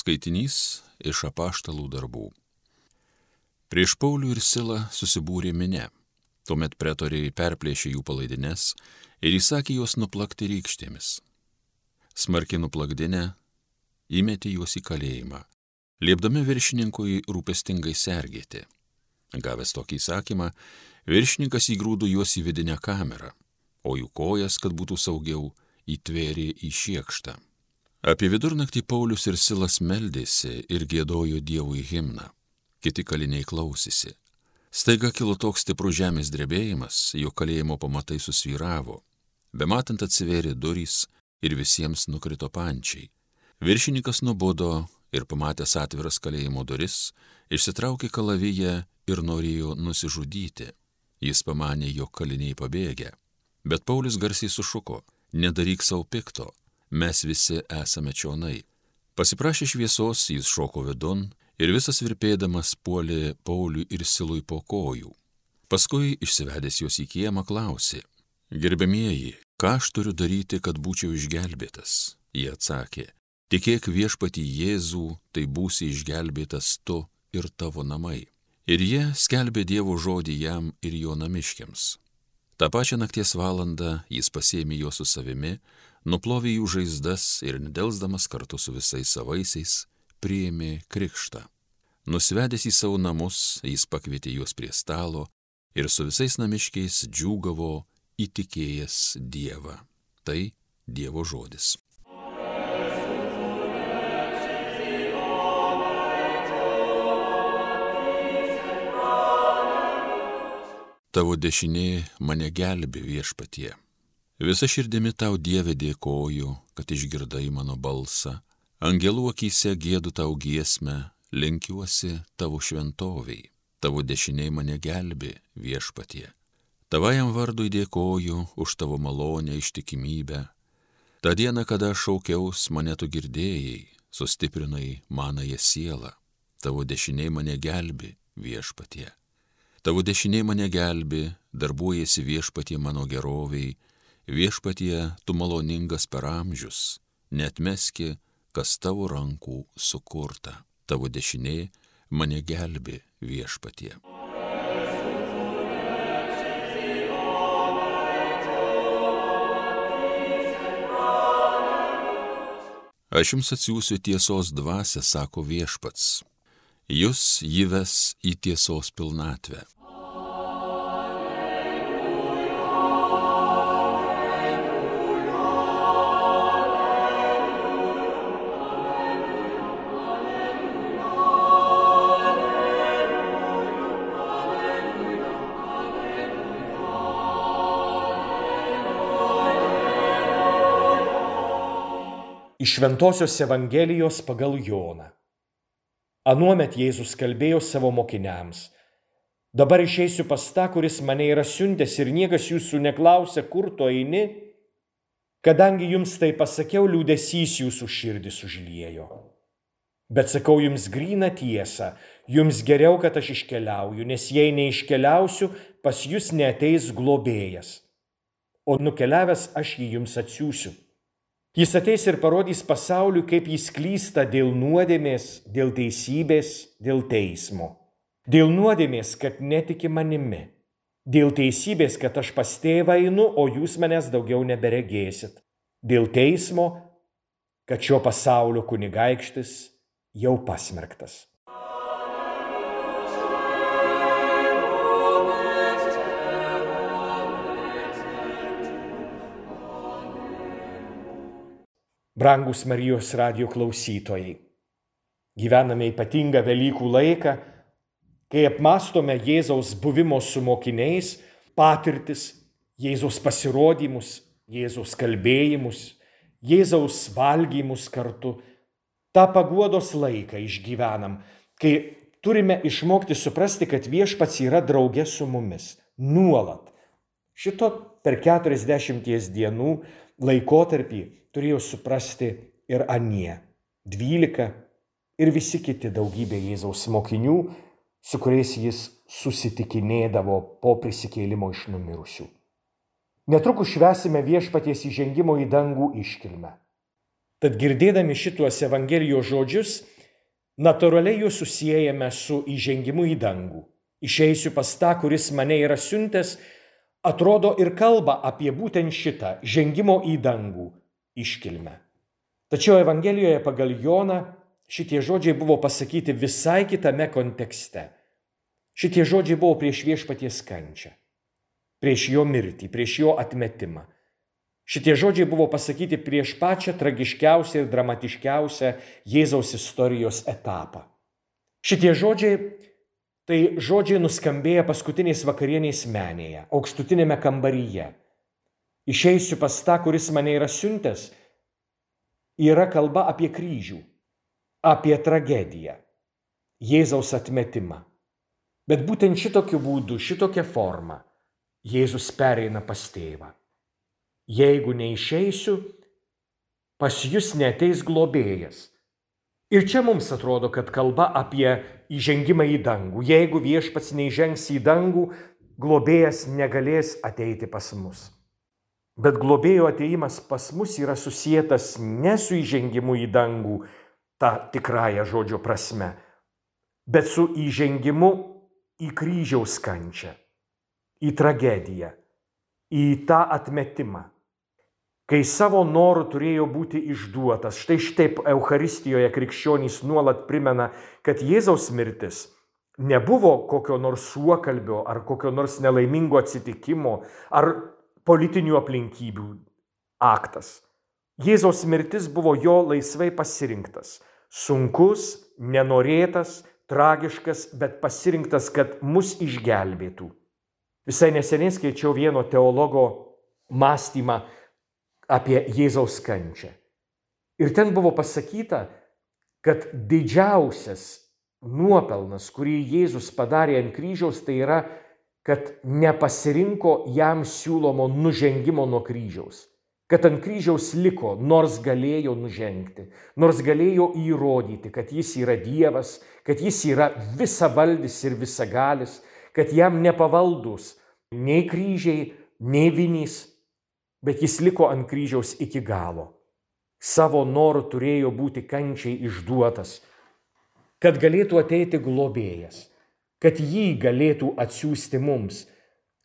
Skaitinys iš apaštalų darbų. Prieš Paulių ir Silą susibūrė minė. Tuomet pretoriai perplėšė jų palaidines ir įsakė juos nuplakti rykštėmis. Smarkiai nuplakdinę įmetė juos į kalėjimą, liepdami viršininkui rūpestingai sergėti. Gavęs tokį įsakymą, viršininkas įgrūdo juos į vidinę kamerą, o jų kojas, kad būtų saugiau, įtvėrė į šiekštą. Apie vidurnaktį Paulius ir Silas meldėsi ir gėdojo Dievui himną. Kiti kaliniai klausėsi. Staiga kilo toks stiprus žemės drebėjimas, jo kalėjimo pamatai susvyravo. Bematant atsivėrė durys ir visiems nukrito pančiai. Viršininkas nubudo ir pamatęs atviras kalėjimo duris, išsitraukė kalaviją ir norėjo nusižudyti. Jis pamanė, jog kaliniai pabėgė. Bet Paulius garsiai sušuko, nedaryk savo pikto, mes visi esame čionai. Pasiprašė šviesos, jis šoko vidun ir visas virpėdamas puolė Pauliui ir Silui po kojų. Paskui, išsivedęs juos į kiemą, klausė, gerbėmieji, ką aš turiu daryti, kad būčiau išgelbėtas? Jie atsakė, tikėk viešpatį Jėzų, tai būsi išgelbėtas tu ir tavo namai. Ir jie skelbė Dievo žodį jam ir jo namiškiams. Ta pačią nakties valandą jis pasėmė juos su savimi, nuplovė jų žaizdas ir nedelsdamas kartu su visais savaisiais priėmė krikštą. Nusvedęs į savo namus, jis pakvietė juos prie stalo ir su visais namiškiais džiūgavo įtikėjęs Dievą. Tai Dievo žodis. Tavo dešinė mane gelbi viešpatie. Visa širdimi tau Dieve dėkoju, kad išgirdai mano balsą. Angelų akise gėdu tau giesmę, lenkiuosi tavo šventoviai. Tavo dešiniai mane gelbi viešpatie. Tavajam vardui dėkoju už tavo malonę ištikimybę. Ta diena, kada šaukiaus, mane tu girdėjai, sustiprinai manąją sielą. Tavo dešiniai mane gelbi viešpatie. Tavo dešiniai mane gelbi, darbuojasi viešpatie mano geroviai Viešpatie, tu maloningas per amžius, netmeski, kas tavo rankų sukurta. Tavo dešinė mane gelbi viešpatie. Aš jums atsiųsiu tiesos dvasę, sako viešpats. Jūs jį ves į tiesos pilnatvę. Iš Šventojios Evangelijos pagal Joną. Anuomet Jėzus kalbėjo savo mokiniams. Dabar išeisiu pas tą, kuris mane yra siuntęs ir niekas jūsų neklausia, kur tu eini, kadangi jums tai pasakiau, liūdėsys jūsų širdis užliejo. Bet sakau jums gryną tiesą, jums geriau, kad aš iškeliauju, nes jei neiškeliausiu, pas jūs neteis globėjas. O nukeliavęs aš jį jums atsiųsiu. Jis ateis ir parodys pasauliu, kaip jis klysta dėl nuodėmės, dėl teisybės, dėl teismo. Dėl nuodėmės, kad netiki manimi. Dėl teisybės, kad aš pas tėvą einu, o jūs manęs daugiau neberegėsit. Dėl teismo, kad šio pasaulio kunigaikštis jau pasmerktas. Brangus Marijos radio klausytojai, gyvename ypatingą Velykų laiką, kai apmastome Jėzaus buvimo su mokiniais, patirtis, Jėzaus pasirodymus, Jėzaus kalbėjimus, Jėzaus valgymus kartu. Ta paguodos laiką išgyvenam, kai turime išmokti suprasti, kad viešpats yra draugė su mumis nuolat. Šito per 40 dienų laikotarpį turėjo suprasti ir anie, dvylika ir visi kiti daugybė Jėzaus mokinių, su kuriais jis susitikinėdavo po prisikėlimo iš numirusių. Netrukus švesime viešpaties įžengimo į dangų iškilmę. Tad girdėdami šituos Evangelijos žodžius, natūraliai juos susijęjame su įžengimu į dangų. Išeisiu pas tą, kuris mane yra siuntęs, atrodo ir kalba apie būtent šitą žengimo į dangų iškilmę. Tačiau Evangelijoje pagal Joną šitie žodžiai buvo pasakyti visai kitame kontekste. Šitie žodžiai buvo prieš viešpaties kančią, prieš jo mirtį, prieš jo atmetimą. Šitie žodžiai buvo pasakyti prieš pačią tragiškiausią ir dramatiškiausią Jėzaus istorijos etapą. Šitie žodžiai tai žodžiai nuskambėję paskutinės vakarienės menėje, aukštutinėme kambaryje. Išeisiu pas tą, kuris mane yra siuntęs, yra kalba apie kryžių, apie tragediją, Jėzaus atmetimą. Bet būtent šitokiu būdu, šitokia forma Jėzus pereina pas tėvą. Jeigu neišeisiu, pas jūs neteis globėjas. Ir čia mums atrodo, kad kalba apie įžengimą į dangų. Jeigu viešpats neižengs į dangų, globėjas negalės ateiti pas mus. Bet globėjo ateimas pas mus yra susijęs ne su įžengimu į dangų, tą tikrąją žodžio prasme, bet su įžengimu į kryžiaus kančią, į tragediją, į tą atmetimą, kai savo norų turėjo būti išduotas. Štai štaip Euharistijoje krikščionys nuolat primena, kad Jėzaus mirtis nebuvo kokio nors suokalbio ar kokio nors nelaimingo atsitikimo ar politinių aplinkybių aktas. Jėzaus mirtis buvo jo laisvai pasirinktas, sunkus, nenorėtas, tragiškas, bet pasirinktas, kad mus išgelbėtų. Visai neseniai skaičiau vieno teologo mąstymą apie Jėzaus kančią. Ir ten buvo pasakyta, kad didžiausias nuopelnas, kurį Jėzus padarė ant kryžiaus, tai yra, kad nepasirinko jam siūlomo nužengimo nuo kryžiaus kad ant kryžiaus liko, nors galėjo nužengti, nors galėjo įrodyti, kad jis yra Dievas, kad jis yra visavaldis ir visagalis, kad jam nepavaldus nei kryžiai, nei vinys, bet jis liko ant kryžiaus iki galo. Savo noru turėjo būti kančiai išduotas, kad galėtų ateiti globėjas, kad jį galėtų atsiųsti mums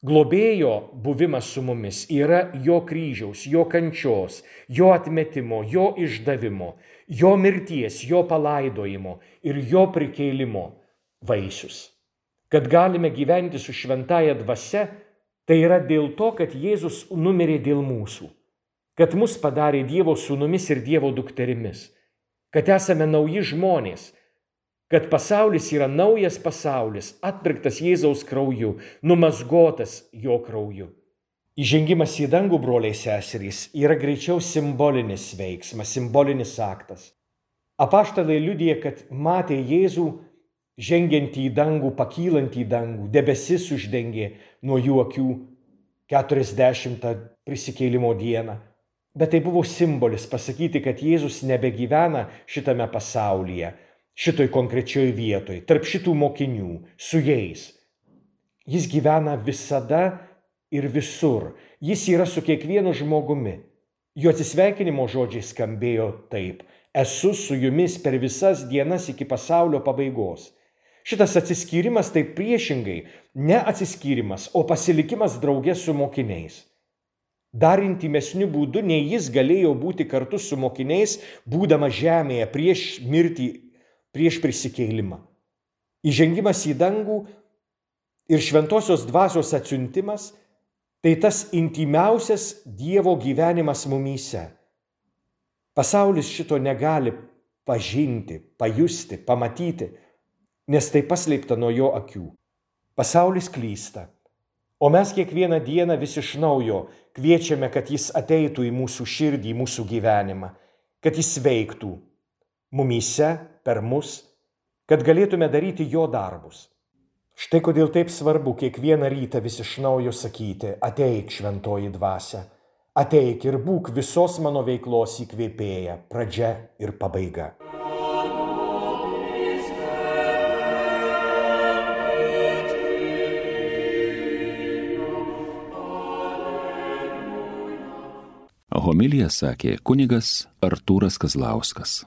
Globėjo buvimas su mumis yra jo kryžiaus, jo kančios, jo atmetimo, jo išdavimo, jo mirties, jo palaidojimo ir jo prikeilimo vaisius. Kad galime gyventi su šventaja dvasia, tai yra dėl to, kad Jėzus numirė dėl mūsų, kad mus padarė Dievo sūnumis ir Dievo dukterimis, kad esame nauji žmonės, kad pasaulis yra naujas pasaulis, atpirktas Jėzaus krauju, numasgotas jo krauju. Įžengimas į dangų, broliai seserys, yra greičiau simbolinis veiksmas, simbolinis aktas. Apaštalai liudija, kad matė Jėzų žengiantį į dangų, pakylantį į dangų, debesis uždengė nuo jų akių 40 prisikėlimo dieną. Bet tai buvo simbolis pasakyti, kad Jėzus nebegyvena šitame pasaulyje, šitoj konkrečioj vietoj, tarp šitų mokinių, su jais. Jis gyvena visada ir visur. Jis yra su kiekvienu žmogumi. Jo atsisveikinimo žodžiai skambėjo taip. Esu su jumis per visas dienas iki pasaulio pabaigos. Šitas atsiskyrimas tai priešingai ne atsiskyrimas, o pasilikimas draugė su mokiniais. Dar intimesniu būdu, nei jis galėjo būti kartu su mokiniais, būdama žemėje prieš mirtį prieš prisikėlimą. Įžengimas į dangų ir šventosios dvasios atsiuntimas - tai tas intimiausias Dievo gyvenimas mumyse. Pasaulis šito negali pažinti, pajusti, pamatyti, nes tai paslėpta nuo jo akių. Pasaulis klysta, o mes kiekvieną dieną vis iš naujo kviečiame, kad jis ateitų į mūsų širdį, į mūsų gyvenimą, kad jis veiktų mumyse per mus, kad galėtume daryti jo darbus. Štai kodėl taip svarbu kiekvieną rytą vis iš naujo sakyti, ateik šventoji dvasia, ateik ir būk visos mano veiklos įkvėpėja, pradžia ir pabaiga. Homiliją sakė kunigas Artūras Kazlauskas.